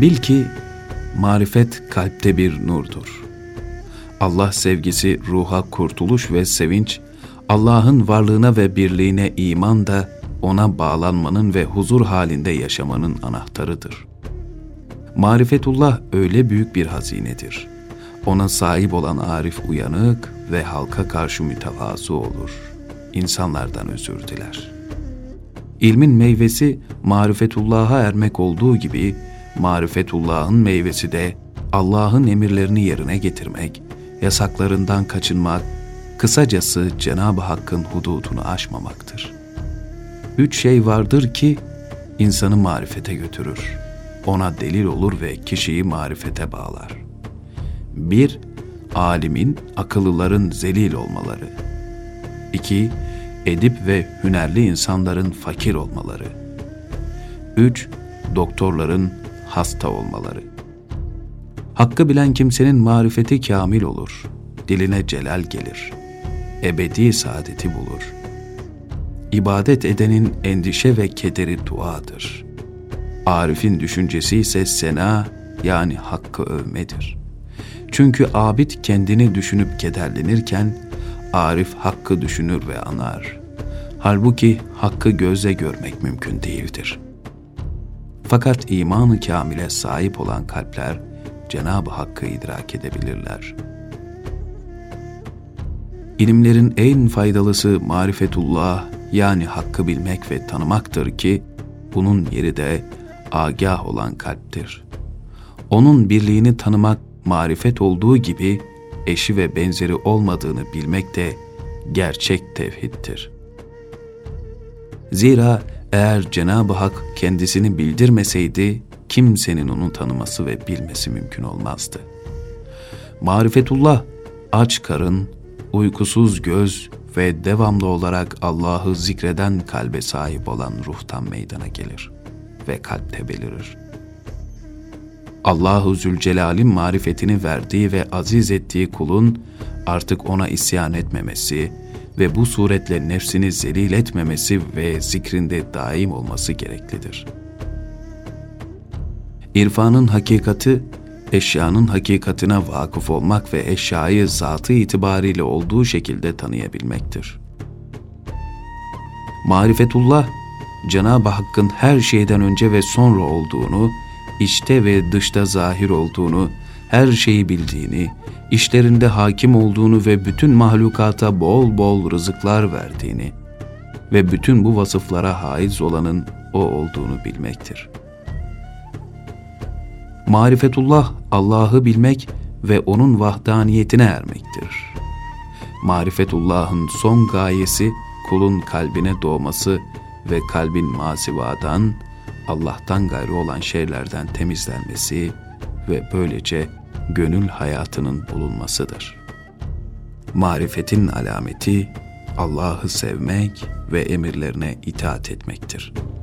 Bil ki marifet kalpte bir nurdur. Allah sevgisi ruha kurtuluş ve sevinç, Allah'ın varlığına ve birliğine iman da ona bağlanmanın ve huzur halinde yaşamanın anahtarıdır. Marifetullah öyle büyük bir hazinedir. Ona sahip olan arif uyanık ve halka karşı mütevazı olur. İnsanlardan özür diler. İlmin meyvesi marifetullah'a ermek olduğu gibi marifetullah'ın meyvesi de Allah'ın emirlerini yerine getirmek, yasaklarından kaçınmak, kısacası Cenab-ı Hakk'ın hududunu aşmamaktır. Üç şey vardır ki insanı marifete götürür. Ona delil olur ve kişiyi marifete bağlar. Bir, alimin, akıllıların zelil olmaları. İki, edip ve hünerli insanların fakir olmaları. Üç, doktorların hasta olmaları. Hakkı bilen kimsenin marifeti kamil olur, diline celal gelir, ebedi saadeti bulur. İbadet edenin endişe ve kederi duadır. Arif'in düşüncesi ise sena yani hakkı övmedir. Çünkü abid kendini düşünüp kederlenirken, Arif hakkı düşünür ve anar. Halbuki hakkı gözle görmek mümkün değildir. Fakat imanı kamile sahip olan kalpler, Cenab-ı Hakk'ı idrak edebilirler. İlimlerin en faydalısı marifetullah yani hakkı bilmek ve tanımaktır ki bunun yeri de agah olan kalptir. Onun birliğini tanımak marifet olduğu gibi eşi ve benzeri olmadığını bilmek de gerçek tevhiddir. Zira eğer Cenab-ı Hak kendisini bildirmeseydi kimsenin onu tanıması ve bilmesi mümkün olmazdı. Marifetullah aç karın, uykusuz göz ve devamlı olarak Allah'ı zikreden kalbe sahip olan ruhtan meydana gelir ve kalpte belirir. Allahu Zülcelal'in marifetini verdiği ve aziz ettiği kulun artık ona isyan etmemesi ve bu suretle nefsini zelil etmemesi ve zikrinde daim olması gereklidir. İrfanın hakikati, eşyanın hakikatine vakıf olmak ve eşyayı zatı itibariyle olduğu şekilde tanıyabilmektir. Marifetullah, Cenab-ı Hakk'ın her şeyden önce ve sonra olduğunu, içte ve dışta zahir olduğunu, her şeyi bildiğini, işlerinde hakim olduğunu ve bütün mahlukata bol bol rızıklar verdiğini ve bütün bu vasıflara haiz olanın o olduğunu bilmektir. Marifetullah, Allah'ı bilmek ve O'nun vahdaniyetine ermektir. Marifetullah'ın son gayesi kulun kalbine doğması ve kalbin masivadan, Allah'tan gayrı olan şeylerden temizlenmesi ve böylece gönül hayatının bulunmasıdır. Marifetin alameti Allah'ı sevmek ve emirlerine itaat etmektir.''